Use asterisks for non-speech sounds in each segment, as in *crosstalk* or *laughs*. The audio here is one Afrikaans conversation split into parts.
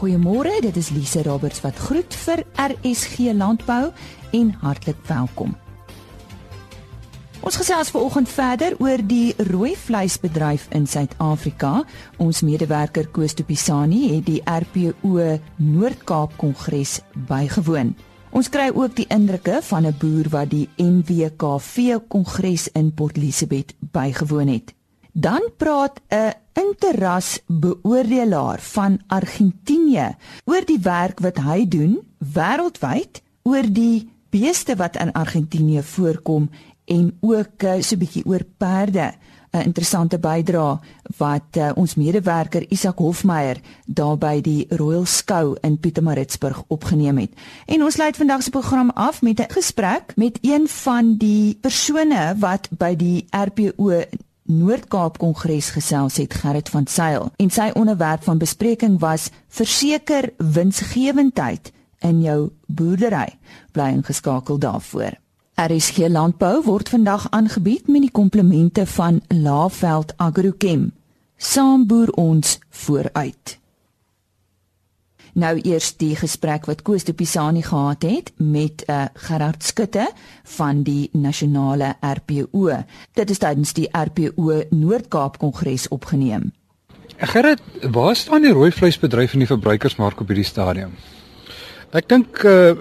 Goeiemôre, dit is Lise Roberts wat groet vir RSG Landbou en hartlik welkom. Ons gesels vanoggend verder oor die rooi vleisbedryf in Suid-Afrika. Ons medewerker Koos de Pisani het die RPO Noord-Kaap Kongres bygewoon. Ons kry ook die indrukke van 'n boer wat die NWKV Kongres in Port Elizabeth bygewoon het. Dan praat 'n interras beoordelaar van Argentinië oor die werk wat hy doen wêreldwyd oor die beeste wat in Argentinië voorkom en ook uh, so 'n bietjie oor perde 'n interessante bydrae wat uh, ons medewerker Isak Hofmeyer daar by die Royal Skou in Pietermaritzburg opgeneem het. En ons sluit vandag se program af met 'n gesprek met een van die persone wat by die RPO Noord-Kaap Kongres gesels het Gerrit van Sail en sy onderwerp van bespreking was verseker winsgewendheid in jou boerdery. Bly ingeskakel daarvoor. RSG Landbou word vandag aangebied met die komplemente van Laveld Agrochem. Saam boer ons vooruit. Nou eers die gesprek wat Koos de Pisani gehad het met 'n uh, Gerard Skutte van die nasionale RPO. Dit is tydens die RPO Noord-Kaap Kongres opgeneem. Gerard, waar staan die rooi vleisbedryf in die verbruikersmark op hierdie stadium? Ek dink uh,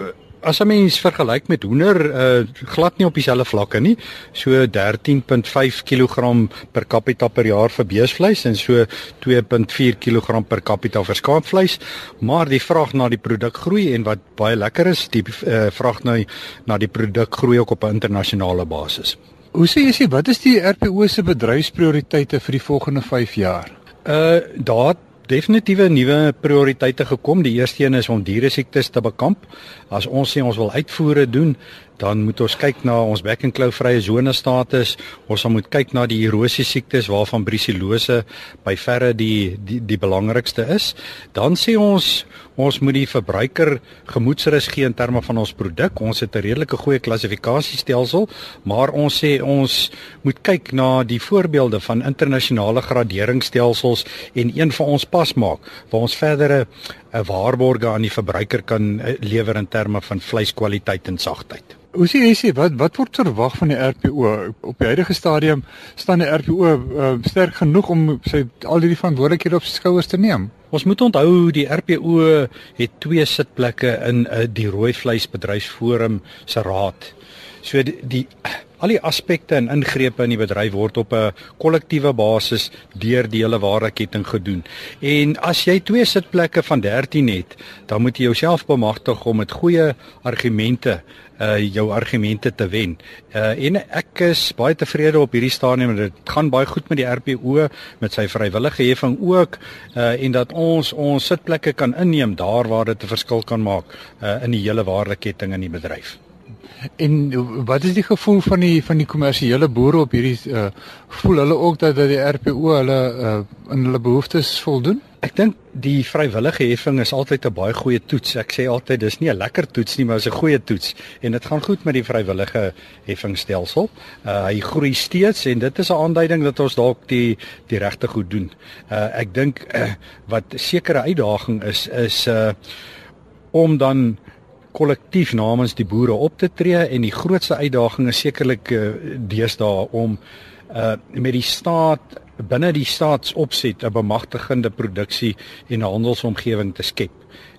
as 'n mens vergelyk met hoender uh glad nie op dieselfde vlakke nie. So 13.5 kg per capita per jaar vir beesvleis en so 2.4 kg per capita vir skaapvleis, maar die vraag na die produk groei en wat baie lekker is, die uh, vraag na na die produk groei ook op 'n internasionale basis. Hoe sê jy wat is die RPO se bedryfsprioriteite vir die volgende 5 jaar? Uh daar definitiewe nuwe prioriteite gekom. Die eerste een is om diere siektes te bekamp. As ons sê ons wil uitvoere doen, dan moet ons kyk na ons back and claw vrye sone status. Ons moet kyk na die erosie siektes waarvan brucellose by verre die die die belangrikste is. Dan sê ons ons moet die verbruiker gemoedsrus gee in terme van ons produk. Ons het 'n redelike goeie klassifikasiestelsel, maar ons sê ons moet kyk na die voorbeelde van internasionale graderingsstelsels en een van ons pas maak waar ons verdere 'n waarborge aan die verbruiker kan eh, lewer in terme van vleiskwaliteit en sagtheid. Hoe sien jy sê wat wat word verwag van die RPO op die huidige stadium staan die RPO uh, sterk genoeg om sy al hierdie verantwoordelikhede op sy skouers te neem? Ons moet onthou die RPO het twee sitplekke in uh, die rooi vleisbedryfsforum se raad. So die, die al die aspekte en ingrepe in die bedryf word op 'n kollektiewe basis deur die hele waardeketting gedoen. En as jy twee sitplekke van 13 het, dan moet jy jouself bemagtig om met goeie argumente uh jou argumente te wen. Uh en ek is baie tevrede op hierdie stadium dat dit gaan baie goed met die RPO met sy vrywillige heffing ook uh en dat ons ons sitplekke kan inneem daar waar dit 'n verskil kan maak uh in die hele waardeketting in die bedryf. En wat is die gevoel van die van die kommersiële boere op hierdie uh voel hulle ook dat dat die RPO hulle uh in hulle behoeftes voldoen? Ek dink die vrywillige heffing is altyd 'n baie goeie toets. Ek sê altyd dis nie 'n lekker toets nie, maar is 'n goeie toets en dit gaan goed met die vrywillige heffingstelsel. Uh hy groei steeds en dit is 'n aanduiding dat ons dalk die die regte goed doen. Uh ek dink uh, wat sekere uitdaging is is uh om dan kollektief namens die boere op te tree en die grootste uitdaging is sekerlik uh, deesdae om uh met die staat binne die staatsopset 'n bemagtigende produksie en 'n handelsomgewing te skep.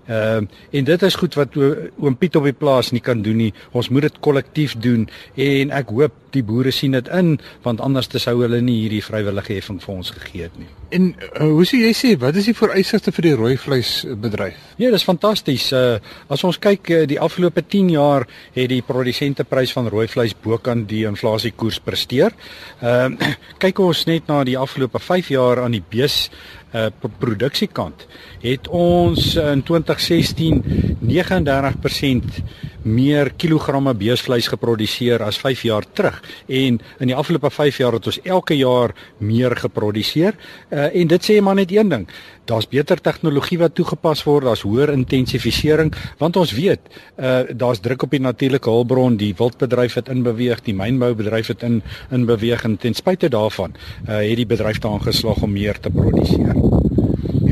Ehm uh, en dit is goed wat oom Piet op die plaas nie kan doen nie. Ons moet dit kollektief doen en ek hoop die boere sien dit in want anders sou hulle nie hierdie vrywillige heffing vir ons gegee het nie. En uh, hoe sê jy sê wat is die vereistes vir die rooi vleisbedryf? Ja, dis fantasties. Uh, as ons kyk uh, die afgelope 10 jaar het die produsenteprys van rooi vleis bokant die inflasiekoers presteer. Ehm uh, *clears throat* kyk ons net na die afgelope 5 jaar aan die bees uh, produksiekant het ons in 2016 39% meer kilogramme beesvleis geproduseer as 5 jaar terug. En in die afgelope 5 jaar het ons elke jaar meer geproduseer. Uh, en dit sê maar net een ding. Daar's beter tegnologie wat toegepas word daar's hoër intensifisering want ons weet uh, daar's druk op die natuurlike hulpbron die wildbedryf het inbeweeg die mynboubedryf het in in beweging ten spyte daarvan uh, het die bedryf daarin geslaag om meer te produseer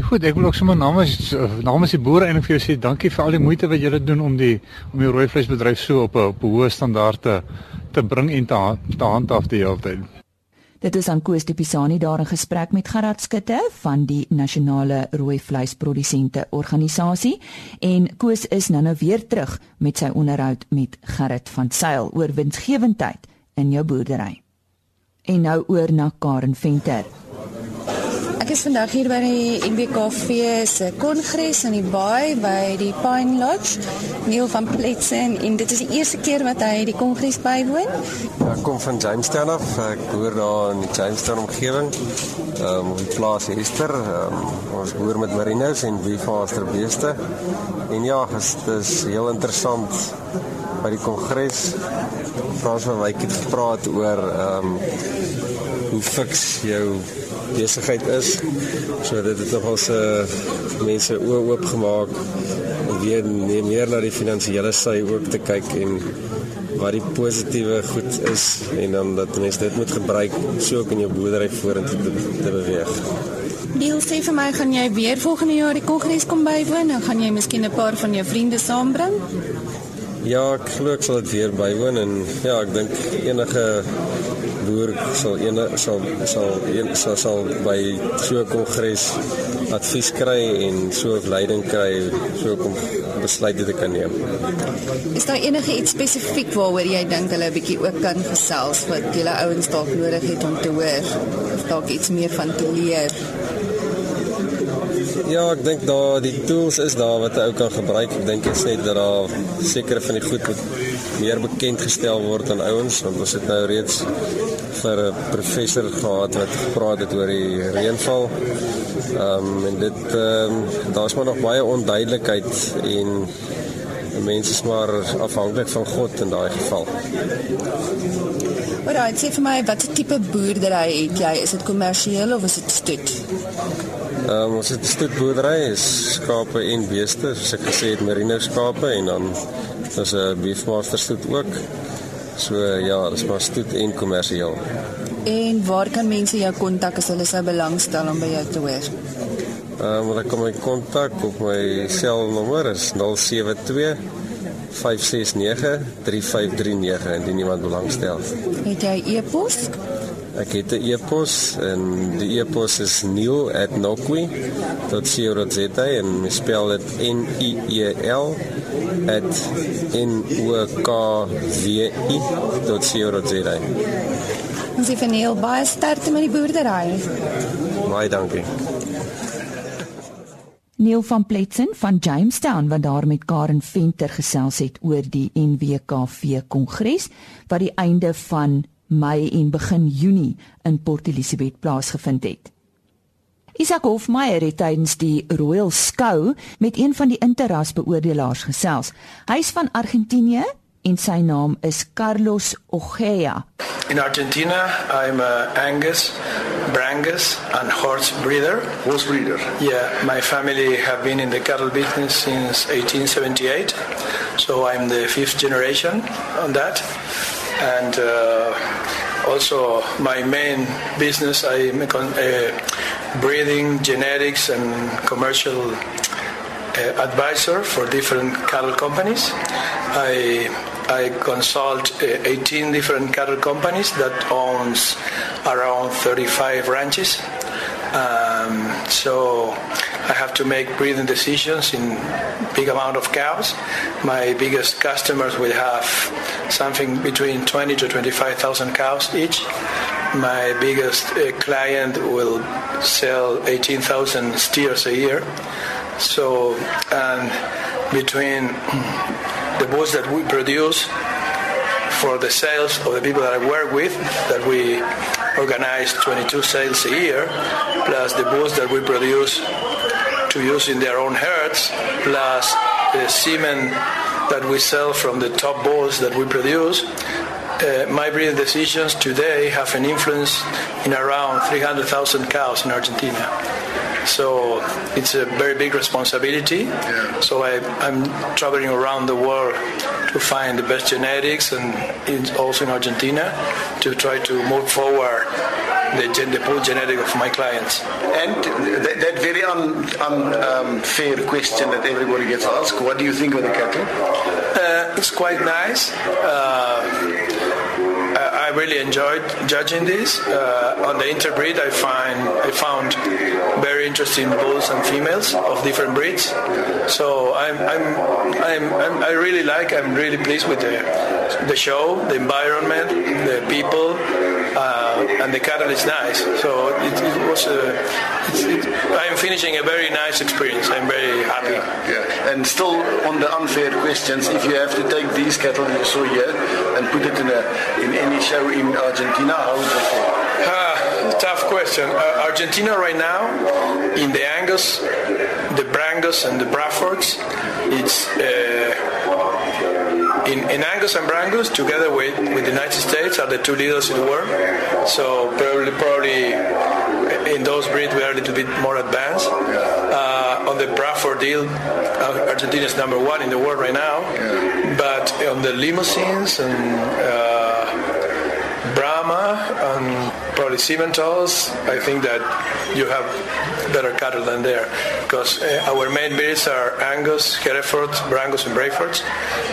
Goed, ek wil ook sommer namens namens die boere en vir jou sê dankie vir al die moeite wat julle doen om die om die rooi vleisbedryf so op 'n op 'n hoë standaard te te bring en te, te handhaaf die hele tyd. Dit is aan Koos de Pisani daar in gesprek met Gerard Skutte van die Nasionale Rooi Vleisprodusente Organisasie en Koos is nou nou weer terug met sy onderhoud met Gerrit van Sail oor winsgewendheid in jou boerdery. En nou oor na Karen Venter. Ek is vandag hier by die NBKV se kongres in die baai by die Pine Lodge. Neil van Pletsen en dit is die eerste keer wat hy die kongres bywoon. Ja, ek kom van Jamestown af. Ek boer daar in die Jamestown omgewing. Ehm um, op die plaas Hester. Um, ons boer met merinos en beefaster beeste. En ja, dit is heel interessant by die kongres. Frans van Wyk het gepraat oor ehm um, hoe fiks jou besigheid is. So dit het nogal se mense oë oop gemaak om weer meer na die finansiële sy ook te kyk en wat die positiewe goed is en dan dat mense dit moet gebruik so ook in jou boerdery vorentoe te, te beweeg. Neil sê vir my gaan jy weer volgende jaar die kongres kom bywoon en gaan jy miskien 'n paar van jou vriende saambring? Ja, ek glo ek sal dit weer bywoon en ja, ek dink enige boer sal ene sal sal een sal, sal by so 'n kongres advies kry en so 'n leiding kry so kom besluite te kan neem. Is daar enige iets spesifiek waaroor jy dink hulle 'n bietjie ook kan gesels wat julle ouens dalk nodig het om te hoor of dalk iets meer van te leer? Ja, ek dink daar die tools is daar wat 'n ou kan gebruik. Ek dink dit sê dat daar sekere van die goed moet meer bekend gestel word aan ouens want ons het nou reeds vir 'n professor gehad wat gepraat het oor die reënval. Ehm um, en dit ehm um, daar's maar nog baie onduidelikheid en mense is maar afhanklik van God in daai geval. Maar right, sê vir my watter tipe boerdery het jy? Is dit kommersieel of is dit stoet? Ehm um, ons het 'n stoetboerdery, is skape en beeste, soos ek gesê het, merino skape en dan is 'n beefmaster stoet ook. So ja, dis maar stoet en kommersieel. En waar kan mense jou kontak as hulle sou belangstel om by jou te hoor? Ehm um, hulle kan my kontak op my selnommer is 072 569 3539 indien iemand belangstel. Het jy e-pos? Ek het 'n e-pos en die e-pos is neil@nokwi.co.za en my spel dit N I E L @n-o-k-w-i.co.za. Ons het Neil baie sterkte met die boerdery. Baie dankie. Neil van Pletsen van Jamestown wat daar met Karen Venter gesels het oor die NWKV kongres wat die einde van Mei en begin Junie in Port Elizabeth plaasgevind het. Isak Hofmeyer het tydens die Royal Skou met een van die interras beoordelaars gesels. Hy's van Argentinië en sy naam is Carlos Ojea. In Argentina, I'm a Angus, Brangus and horse breeder. Horse breeder. Yeah, my family have been in the cattle business since 1878. So I'm the fifth generation on that. and uh, also my main business I make on uh, breeding, genetics, and commercial uh, advisor for different cattle companies. I I consult uh, 18 different cattle companies that owns around 35 ranches. Um, so I have to make breeding decisions in big amount of cows. My biggest customers will have something between 20 to 25,000 cows each. My biggest uh, client will sell 18,000 steers a year. So, and between the bulls that we produce for the sales of the people that I work with, that we organize 22 sales a year, plus the bulls that we produce to use in their own herds, plus the semen that we sell from the top bulls that we produce, uh, my breeding decisions today have an influence in around 300,000 cows in Argentina. So it's a very big responsibility. Yeah. So I, I'm traveling around the world to find the best genetics and in, also in Argentina to try to move forward the, gen- the pool genetic of my clients. And that, that very unfair um, question that everybody gets asked, what do you think of the cattle? Uh, it's quite nice. Uh, really enjoyed judging this. Uh, on the interbreed, I find I found very interesting bulls and females of different breeds. So I'm, I'm, I'm, I'm i really like. I'm really pleased with the the show, the environment, the people, uh, and the cattle is nice. So it, it was A, it, I'm finishing a very nice experience. I'm very happy. Yeah, yeah. And still on the unfair questions, if you have to take these cattle you saw here and put it in a in any show in Argentina, how would you? Uh, tough question. Uh, Argentina right now, in the Angus, the Brangus and the Braffords, it's uh, in, in, Angus and Brangus, together with, with the United States, are the two leaders in the world. So probably, probably in those breeds we are a little bit more advanced. Uh, on the Brafford deal, uh, Argentina is number one in the world right now. But on the limousines and uh, Brahma probably Simmentals, I think that you have better cattle than there because uh, our main breeds are Angus, Hereford, Brangus, and Brayfords,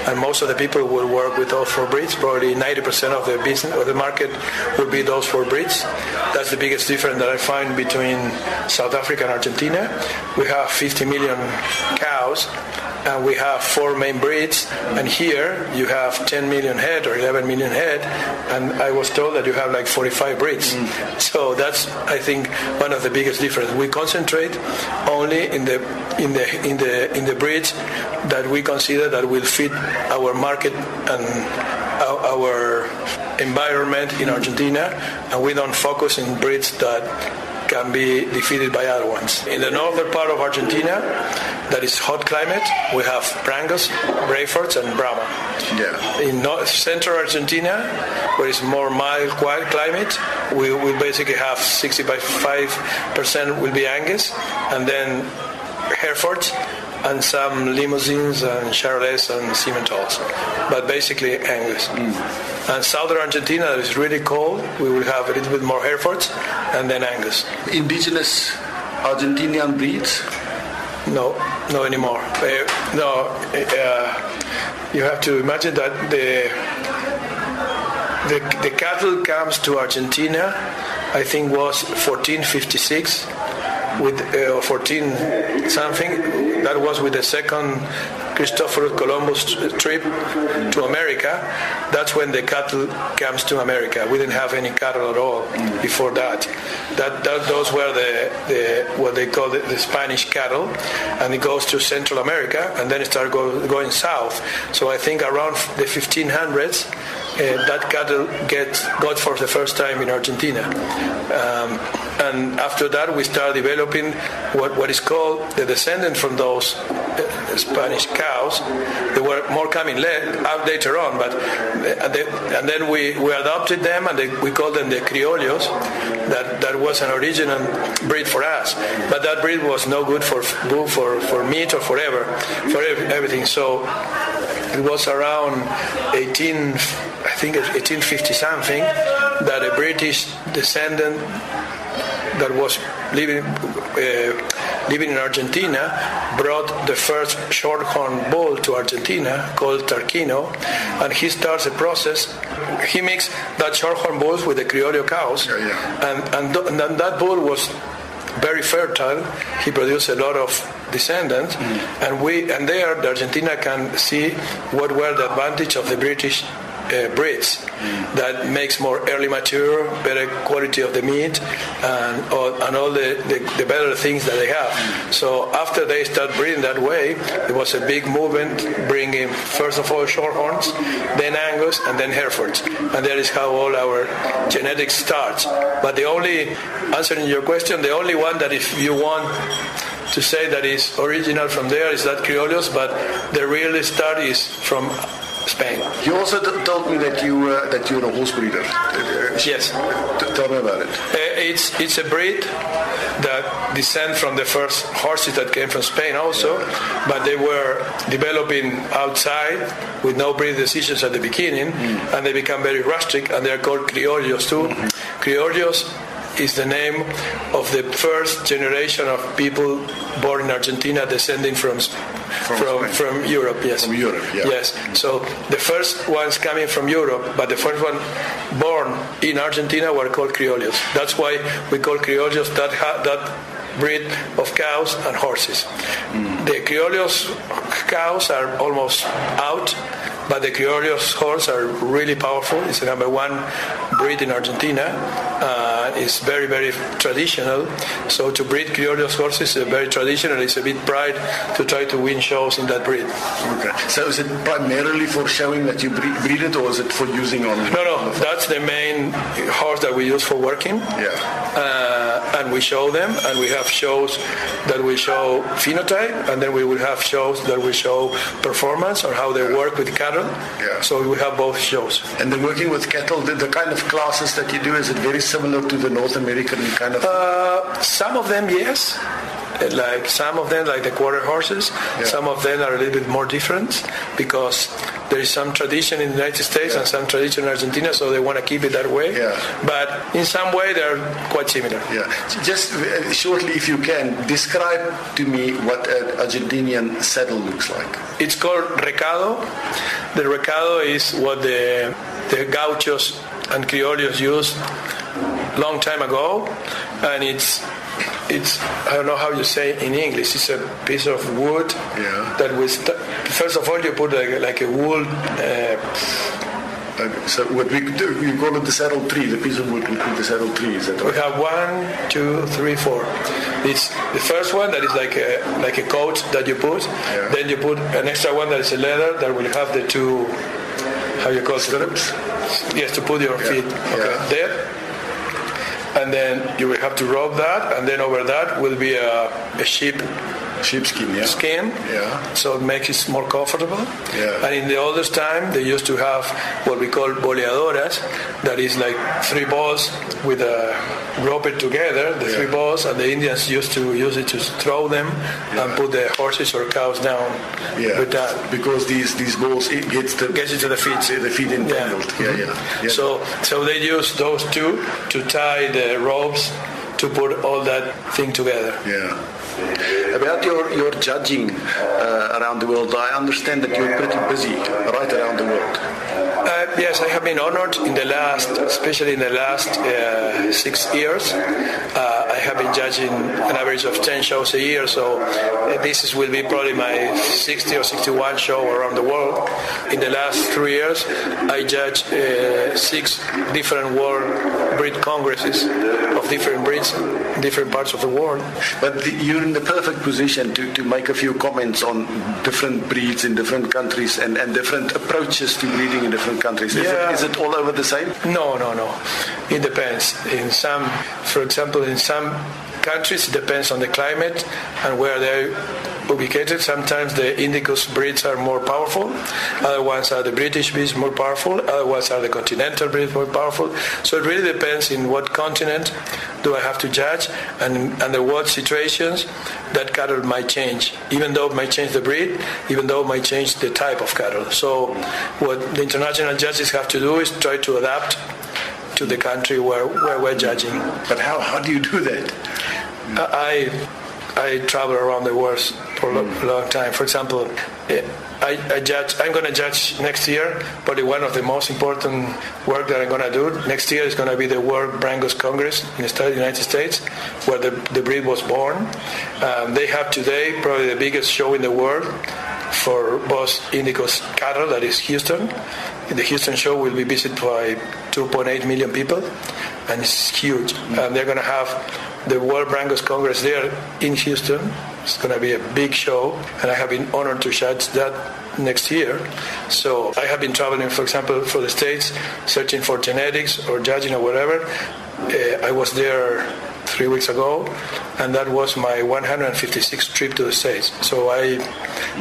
and most of the people will work with those four breeds. Probably 90% of the business of the market will be those four breeds. That's the biggest difference that I find between South Africa and Argentina. We have 50 million cows and we have four main breeds and here you have 10 million head or 11 million head and I was told that you have like 45 breeds mm. so that's I think one of the biggest differences we concentrate only in the in the in the in the breeds that we consider that will fit our market and our environment in Argentina and we don't focus in breeds that can be defeated by other ones. In the northern part of Argentina, that is hot climate, we have Brangus, Brayfords, and Brahma. Yeah. In north, central Argentina, where it's more mild, quiet climate, we will basically have 65% will be Angus, and then Herefords, and some limousines and Charolais and Simmentals, but basically Angus. Mm. And southern Argentina that is really cold, we will have a little bit more Herefords and then Angus. Indigenous Argentinian breeds? No, no anymore. Uh, no, uh, you have to imagine that the, the the cattle comes to Argentina, I think was 1456 with uh, 14 something. That was with the second Christopher Columbus trip to America. That's when the cattle comes to America. We didn't have any cattle at all before that. That, that those were the, the what they call the, the, Spanish cattle, and it goes to Central America, and then it started go, going south. So I think around the 1500s, uh, that cattle get got for the first time in Argentina. Um, and after that, we start developing what, what is called the descendant from those uh, Spanish cows. They were more coming later on, but uh, they, and then we, we adopted them and they, we called them the criollos. That that was an original breed for us, but that breed was no good for for for meat or forever for everything. So it was around 18, I think it's 1850 something, that a British descendant that was living uh, living in Argentina brought the first shorthorn bull to Argentina called Tarquino, and he starts a process. He mixed that shorthorn bulls with the Criollo cows, yeah, yeah. And, and, th- and that bull was very fertile. He produced a lot of descendants, mm. and we and there, the Argentina can see what were the advantage of the British uh, breeds mm. that makes more early mature, better quality of the meat, and all, and all the, the, the, better things that they have. Mm. So after they start breeding that way, there was a big movement bringing first of all Shorthorns, then Angus, and then Herefords, and that is how all our genetics starts. But the only answering your question, the only one that if you want to say that is original from there is that Criollos, but the real start is from Spain. You also t- told me that you uh, that you're a horse breeder. yes. T- tell me about it. Uh, it's it's a breed that descend from the first horses that came from Spain also, but they were developing outside with no breed decisions at the beginning, mm. and they become very rustic, and they're called criollos too. Mm-hmm. Criollos is the name of the first generation of people born in Argentina descending from from from, from, Europe. Yes. From Europe. Yeah. Yes. So the first ones coming from Europe, but the first one born in Argentina were called criollos. That's why we call criollos that ha- that breed of cows and horses. Mm. The criollos cows are almost out but the criollos horses are really powerful. It's the number one breed in Argentina. Uh, it's very, very traditional. So to breed criollos horses is very traditional. It's a bit pride to try to win shows in that breed. Okay. So is it primarily for showing that you breed, breed it, or is it for using on? No, no. That's the main horse that we use for working. Yeah. Uh, and we show them, and we have shows that we show phenotype, and then we will have shows that we show performance or how they work with cattle cattle. Yeah. So we have both shows. And then working with cattle, the, the, kind of classes that you do, is it very similar to the North American kind of? Uh, some of them, yes. Like some of them, like the quarter horses, yeah. some of them are a little bit more different because there is some tradition in the United States yeah. and some tradition in Argentina, so they want to keep it that way. Yeah. But in some way, they're quite similar. Yeah. Just uh, shortly, if you can, describe to me what an Argentinian saddle looks like. It's called recado. The recado is what the the gauchos and criollos used long time ago, and it's it's I don't know how you say it in English. It's a piece of wood yeah. that was first of all you put like, like a wool. Uh, so what we do, you call it the saddle tree, the piece of wood we call the saddle tree. Is that right? We have one, two, three, four. It's the first one that is like a like a coat that you put. Yeah. Then you put an extra one that is a leather that will have the two. How you call stirrups? It? Yes, to put your yeah. feet. Okay, yeah. there and then you will have to rub that, and then over that will be a, a sheep sheepskin, yeah. Skin. Yeah. So it makes it more comfortable. Yeah. And in the oldest time, they used to have what we call boleadoras, that is like three balls with a rope it together, the yeah. three balls, and the Indians used to use it to throw them yeah. and put the horses or cows down yeah. with that. Because these these balls it gets the gets into the feet. The feet entangled. Yeah. Mm-hmm. Yeah, yeah. So so they use those two to tie the ropes to put all that thing together. Yeah. About your, your judging uh, around the world, I understand that you're pretty busy right around the world. Uh, yes, I have been honored in the last, especially in the last uh, six years. Uh, I have been judging an average of 10 shows a year, so uh, this is, will be probably my 60 or 61 show around the world. In the last three years, I judged uh, six different world breed congresses of different breeds in different parts of the world. But the, you're in the perfect position to, to make a few comments on different breeds in different countries and, and different approaches to breeding in different countries. Is, yeah. it, is it all over the same? No, no, no. It depends. In some, for example, in some countries, it depends on the climate and where they're ubicated. Sometimes the Indicus breeds are more powerful. Other ones are the British breeds more powerful. Other ones are the continental breeds more powerful. So it really depends in what continent do I have to judge and under what situations that cattle might change. Even though it might change the breed, even though it might change the type of cattle. So what the international judges have to do is try to adapt to the country where, where we're judging. But how, how do you do that? I I travel around the world for a long, long time. For example, I, I, judge. I'm going to judge next year. Probably one of the most important work that I'm going to do next year is going to be the World Brangus Congress in the United States, where the, the breed was born. Um, they have today probably the biggest show in the world for Bos Indicus cattle. That is Houston. The Houston show will be visited by 2.8 million people, and it's huge. And they're going to have the World Brangus Congress there in Houston. It's going to be a big show, and I have been honored to judge that next year. So I have been traveling, for example, for the States, searching for genetics or judging or whatever. Uh, I was there three weeks ago, and that was my 156th trip to the States. So I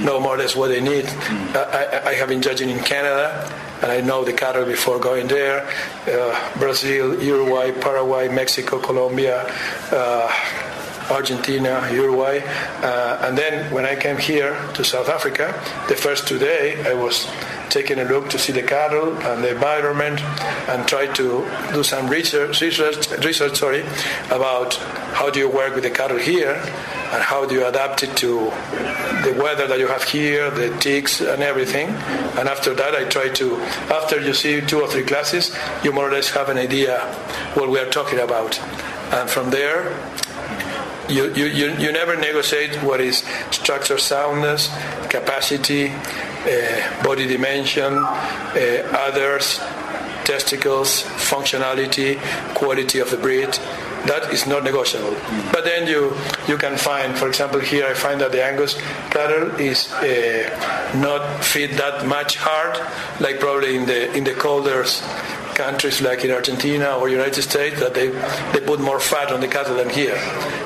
know more or less what they need. I, I, I have been judging in Canada, and I know the cattle before going there. Uh, Brazil, Uruguay, Paraguay, Mexico, Colombia. Uh, Argentina, Uruguay, uh, and then when I came here to South Africa, the first two days I was taking a look to see the cattle and the environment, and try to do some research, research, research sorry, about how do you work with the cattle here and how do you adapt it to the weather that you have here, the ticks and everything. And after that, I try to, after you see two or three classes, you more or less have an idea what we are talking about. And from there, you, you, you, you never negotiate what is structure soundness, capacity, uh, body dimension, uh, others, testicles, functionality, quality of the breed that is not negotiable. But then you you can find, for example, here I find that the Angus cattle is uh, not feed that much hard, like probably in the in the colder countries like in Argentina or United States that they, they put more fat on the cattle than here.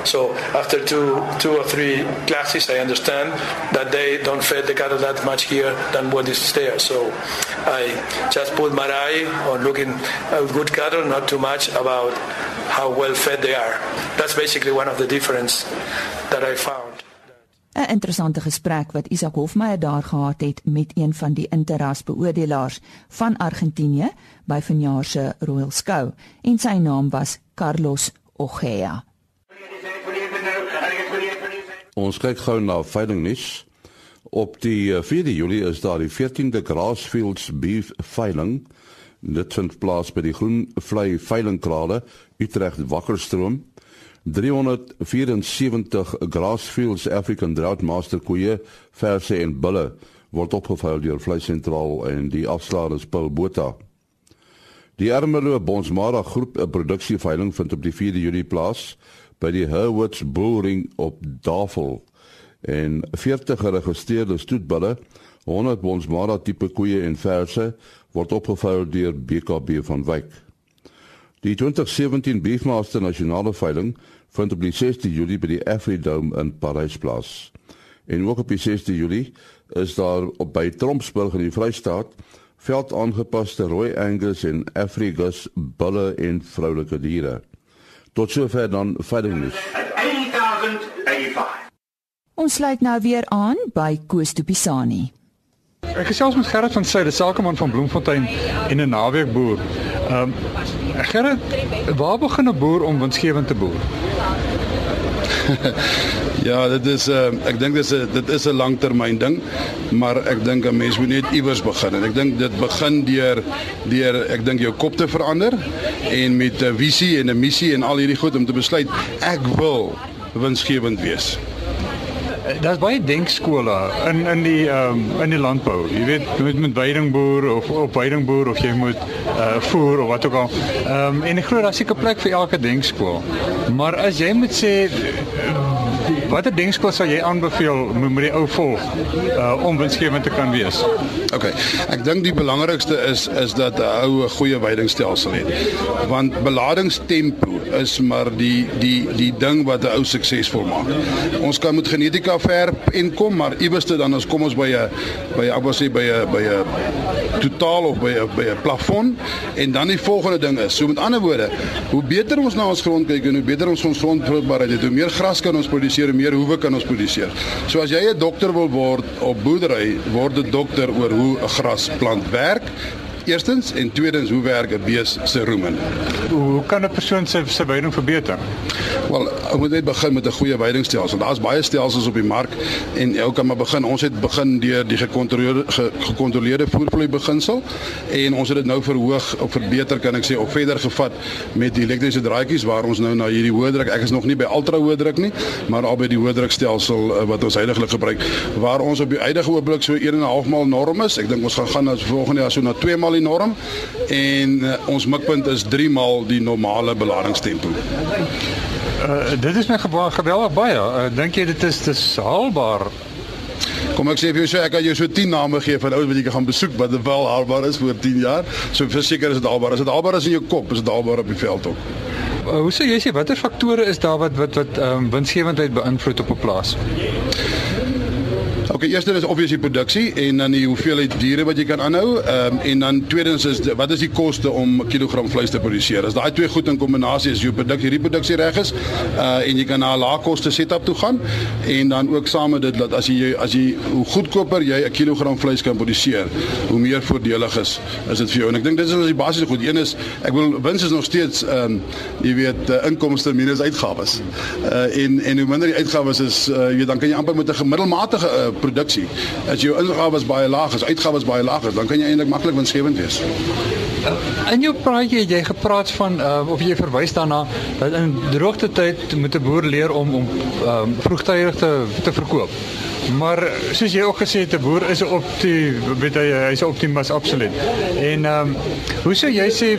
So after two two or three classes, I understand that they don't feed the cattle that much here than what is there. So I just put my eye on looking at good cattle, not too much about how well fed they are. That's basically one of the difference that I found. 'n Interessante gesprek wat Isak Hofmeyer daar gehad het met een van die interrasbeoordelaars van Argentinië by vanjaar se Royal Skou en sy naam was Carlos Ojea. Ons kyk gou na veilingnuus. Op die 4de eh, Julie is daar die 14de Grassfields Beef veiling. Dit vind plaas by die Groen Vlei Veilingkrale Utrecht Wakkerstroom. 374 Grassfields African Drought Master koeie, verse en bulle word opgeveil deur Vlei Sentraal en die afslaer is Paul Botha. Die Ermelo Bonsmara groep 'n produksieveiling vind op die 4de Julie plaas by die Herwoods Bullring op Davel en 40 geregistreerde stoetbulle, 100 Bonsmara tipe koeie en verse word opgeveil deur BKB van Wyk. Die 2017 Beefmaster nasionale veiling vind op die 6de Julie by die Afridome in Parys plaas. En ook op die 6de Julie is daar op by Trompsburg in die Vrystaat veld aangepaste rooi Angus en Afrigus bulle en vroulike diere. Tot sover dan veilingnuus. Ons sluit nou weer aan by Koos de Pisani. Ek gesels met Gerrit van Sail, die sakeman van Bloemfontein en 'n naweekboer. Ehm um, Gerrit, waar begin 'n boer om winsgewend te boer? *laughs* ja, dit is uh, ek dink dit is 'n dit is 'n langtermyn ding, maar ek dink 'n mens moet net iewers begin en ek dink dit begin deur deur ek dink jou kop te verander en met 'n visie en 'n missie en al hierdie goed om te besluit ek wil winsgewend wees. Eh, daar's baie denkskole in in die um, in die landbou. Jy weet, jy moet met weidingboer of op weidingboer of jy moet uh voer of wat ook al. Ehm um, en ek glo daar's seker plek vir elke denkskool. Maar as jy moet sê watter denkskool sal jy aanbeveel moet die ou volg uh om winsgewend te kan wees? OK. Ek dink die belangrikste is is dat 'n ou 'n goeie weidingstelsel het. Want beladingstempo is maar die die die ding wat 'n ou suksesvol maak. Ons kan met genetika verp en kom, maar iewerste dan ons kom ons by 'n by ek wou sê by 'n by 'n totaal of by 'n by 'n plafon en dan die volgende ding is, so met ander woorde, hoe beter ons na ons grond kyk en hoe beter ons ons grondvruchtbaarheid het, hoe meer gras kan ons produseer, hoe meer hoewe kan ons produseer. So as jy 'n dokter wil word op boerdery, word 'n dokter oor hoe 'n grasplant werk Eerstens en tweedens hoe werk 'n bees se rumen? Hoe kan 'n persoon sy sy veiding verbeter? Wel, ons moet net begin met 'n goeie veidingstelsel. Daar's baie stelsels op die mark en elke kan maar begin. Ons het begin deur die gekontroleerde ge, gekontroleerde voervloei beginsel en ons het dit nou verhoog of verbeter kan ek sê of verder gevat met die elektriese draadjies waar ons nou na hierdie hoë druk. Ek is nog nie by ultra hoë druk nie, maar al by die hoë drukstelsel uh, wat ons heidaglik gebruik waar ons op die huidige oomblik so 1.5 maal norm is. Ek dink ons gaan gaan na volgende jaar so na 2 maal die norm en uh, ons mikpunt is 3 maal die normale beladingstempo. Uh, dit is net geweldig baie. Uh, Dink jy dit is dis haalbaar? Kom ek sê vir jou so ek kan jou so 10 name gee van ouens wat jy gaan besoek wat wel haalbaar is vir 10 jaar. So verseker is dit haalbaar. As dit haalbaar is in jou kop, is dit haalbaar op die veld ook. Uh, hoe sê jy sê watter faktore is daar wat wat wat ehm um, winsgewendheid beïnvloed op 'n plaas? Okay, eerste is obviously produksie en dan die hoeveelheid diere wat jy kan aanhou. Ehm um, en dan tweedens is wat is die koste om 'n kilogram vleis te produseer? As daai twee goed in kombinasie is jou produk hierdie produksie reg is, uh en jy kan na 'n lae koste setup toe gaan en dan ook saam met dit dat as jy as jy hoe goedkoper jy 'n kilogram vleis kan produseer, hoe meer voordelig is is dit vir jou. En ek dink dit is die basiese goed. Een is ek wil wins is nog steeds ehm um, jy weet uh, inkomste minus uitgawes. Uh en en hoe minder die uitgawes is, uh, jy dan kan jy amper met 'n gemiddelmatige uh, produksie. As jou ingawes baie laag is, uitgawes baie laag is, dan kan jy eintlik maklik winsgewend wees. In jou praatjie het jy gepraat van uh, of jy verwys daarna dat in droogte tyd moet 'n boer leer om om um, vroegtydig te te verkoop. Maar soos jy ook gesê het, 'n boer is op die weet hy hy's optimus absoluut. En ehm um, hoe sou jy sê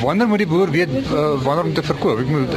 wanneer moet die boer weet uh, wanneer om te verkoop? Ek moet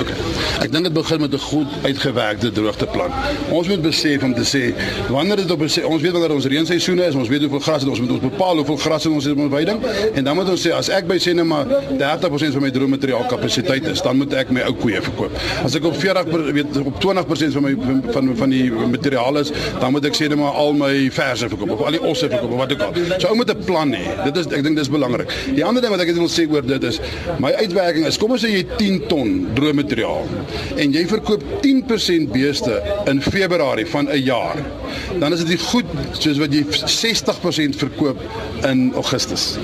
okay. Ek dink dit begin met 'n goed uitgewerkte droogteplan. Ons moet besef om te sê wanneer dit op ons weet wanneer ons reenseisoene is, ons weet hoeveel gras het ons moet ons bepaal hoeveel gras ons het in ons weiding en dan moet ons sê as ek by sê net maar 30% van my droommateriaal kapasiteit is, dan moet ek my ou koeie verkoop. As ek op 40 weet op 20% van my van van die materiaal is, dan moet ek sê net maar al my verse verkoop of al die osse verkoop of wat ook al. So ou moet 'n plan hê. Dit is ek dink dis belangrik. Die ander ding wat ek wil sê oor dit is my uitwerking is kom ons sê jy 10 ton droommateriaal en jy verkoop 10% beeste in Februarie van 'n jaar, dan is dit goed soos wat jy 60% verkoop in Augustus.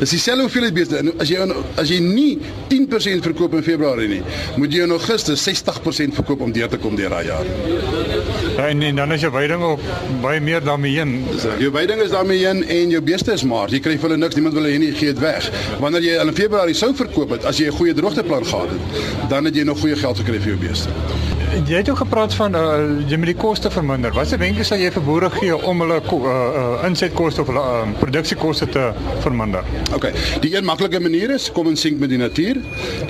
Dis dieselfde hoeveelheid beeste. As jy as jy nie 10% verkoop in Februarie nie, moet jy in Augustus 60% verkoop om deur te kom deur daai jaar. Ja, en, en dan is jou veiding op baie meer daarmee heen. Jou veiding is daarmee heen en jou beeste is maar. Jy kry vir hulle niks, niemand wil hulle nie gee dit weg. Wanneer jy in Februarie sou verkoop het, as jy 'n goeie droogteplan gehad het, dan het jy nog goeie geld aquele filme besta. Jy het ook gepraat van uh, jy moet die koste verminder. Watse wenke sal jy vir boere gee om hulle uh, uh, insetkoste of hulle uh, produksiekoste te verminder? OK. Die een maklike manier is kom en sink met die natuur.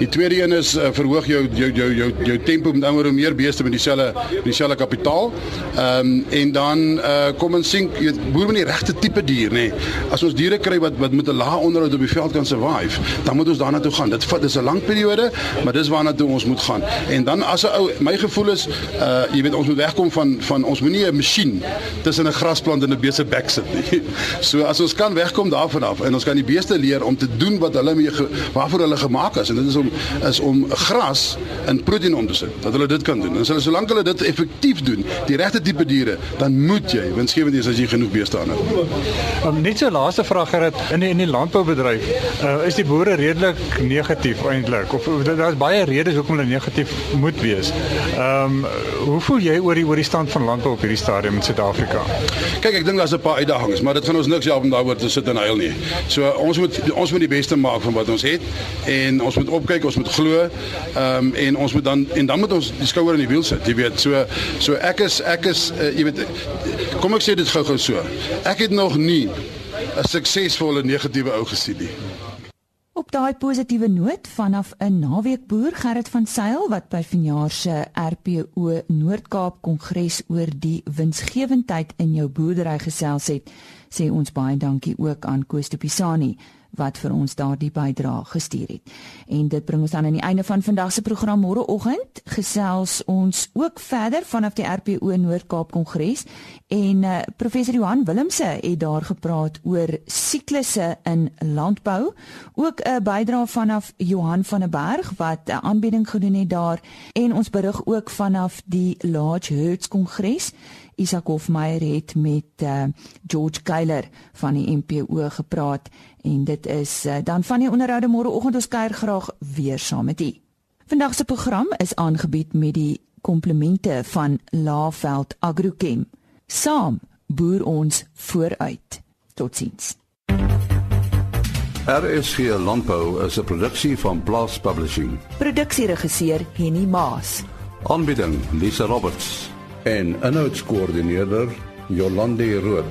Die tweede een is uh, verhoog jou jou jou jou jou tempo met ander meer beeste met dieselfde dieselfde kapitaal. Ehm um, en dan uh, kom en sink jy boer met die regte tipe dier nê. Nee. As ons diere kry wat wat met 'n lae onderhoud op die veld kan survive, dan moet ons daarna toe gaan. Dit vat dis 'n lang periode, maar dis waarna toe ons moet gaan. En dan as 'n ou my gevoel is uh jy weet ons moet wegkom van van ons moenie 'n masjien tussen 'n grasplant en 'n beeste bek sit nie. *laughs* So as ons kan wegkom daarvan af en ons kan die beeste leer om te doen wat hulle mee waarvoor hulle gemaak is en dit is om is om gras in proteïen om te sit. Dat hulle dit kan doen. En so solank hulle dit effektief doen, die regte tipe diere, dan moet jy winsgewend wees as jy genoeg beeste aan het. Um, net so laaste vraag gerad in die, in die landboubedryf, uh, is die boere redelik negatief eintlik of daar's baie redes hoekom hulle negatief moet wees. Ehm um, hoe voel jy oor die oor die stand van landbou op hierdie stadium in Suid-Afrika? Kyk, ek dink daar's 'n paar uitdagings, maar dit gaan ons niks help om daaroor te sit en huil nie. So ons moet ons moet die beste maak van wat ons het en ons moet opkyk, ons moet glo. Ehm um, en ons moet dan en dan moet ons die skouer in die wiel sit, jy weet. So so ek is ek is uh, jy weet kom ek sê dit gou-gou so. Ek het nog nie 'n suksesvolle negatiewe ou gesien nie. Daai positiewe noot vanaf 'n naweekboer Gerrit van Sail wat by vanjaar se RPO Noord-Kaap Kongres oor die winsgewendheid in jou boerdery gesels het, sê ons baie dankie ook aan Koos de Pisani wat vir ons daardie bydrae gestuur het. En dit bring ons dan aan die einde van vandag se program môreoggend. Gesels ons ook verder vanaf die RPO Noord-Kaap Kongres en uh, professor Johan Willemse het daar gepraat oor siklusse in landbou. Ook 'n bydrae vanaf Johan van der Berg wat 'n aanbieding gedoen het daar en ons berig ook vanaf die Large Herds Kongres. Isak Hofmeyer het met uh, George Keiler van die MPO gepraat en dit is uh, dan van die onderhoude môreoggend ons kuier graag weer saam met u. Vandag se program is aangebied met die komplemente van Laveld Agrochem. Saam boer ons vooruit. Totsiens. RSG Landbou is 'n produksie van Blast Publishing. Produksieregisseur Henny Maas. Aanbieding Lisa Roberts en 'n notas koördineerder Jolande Rooi.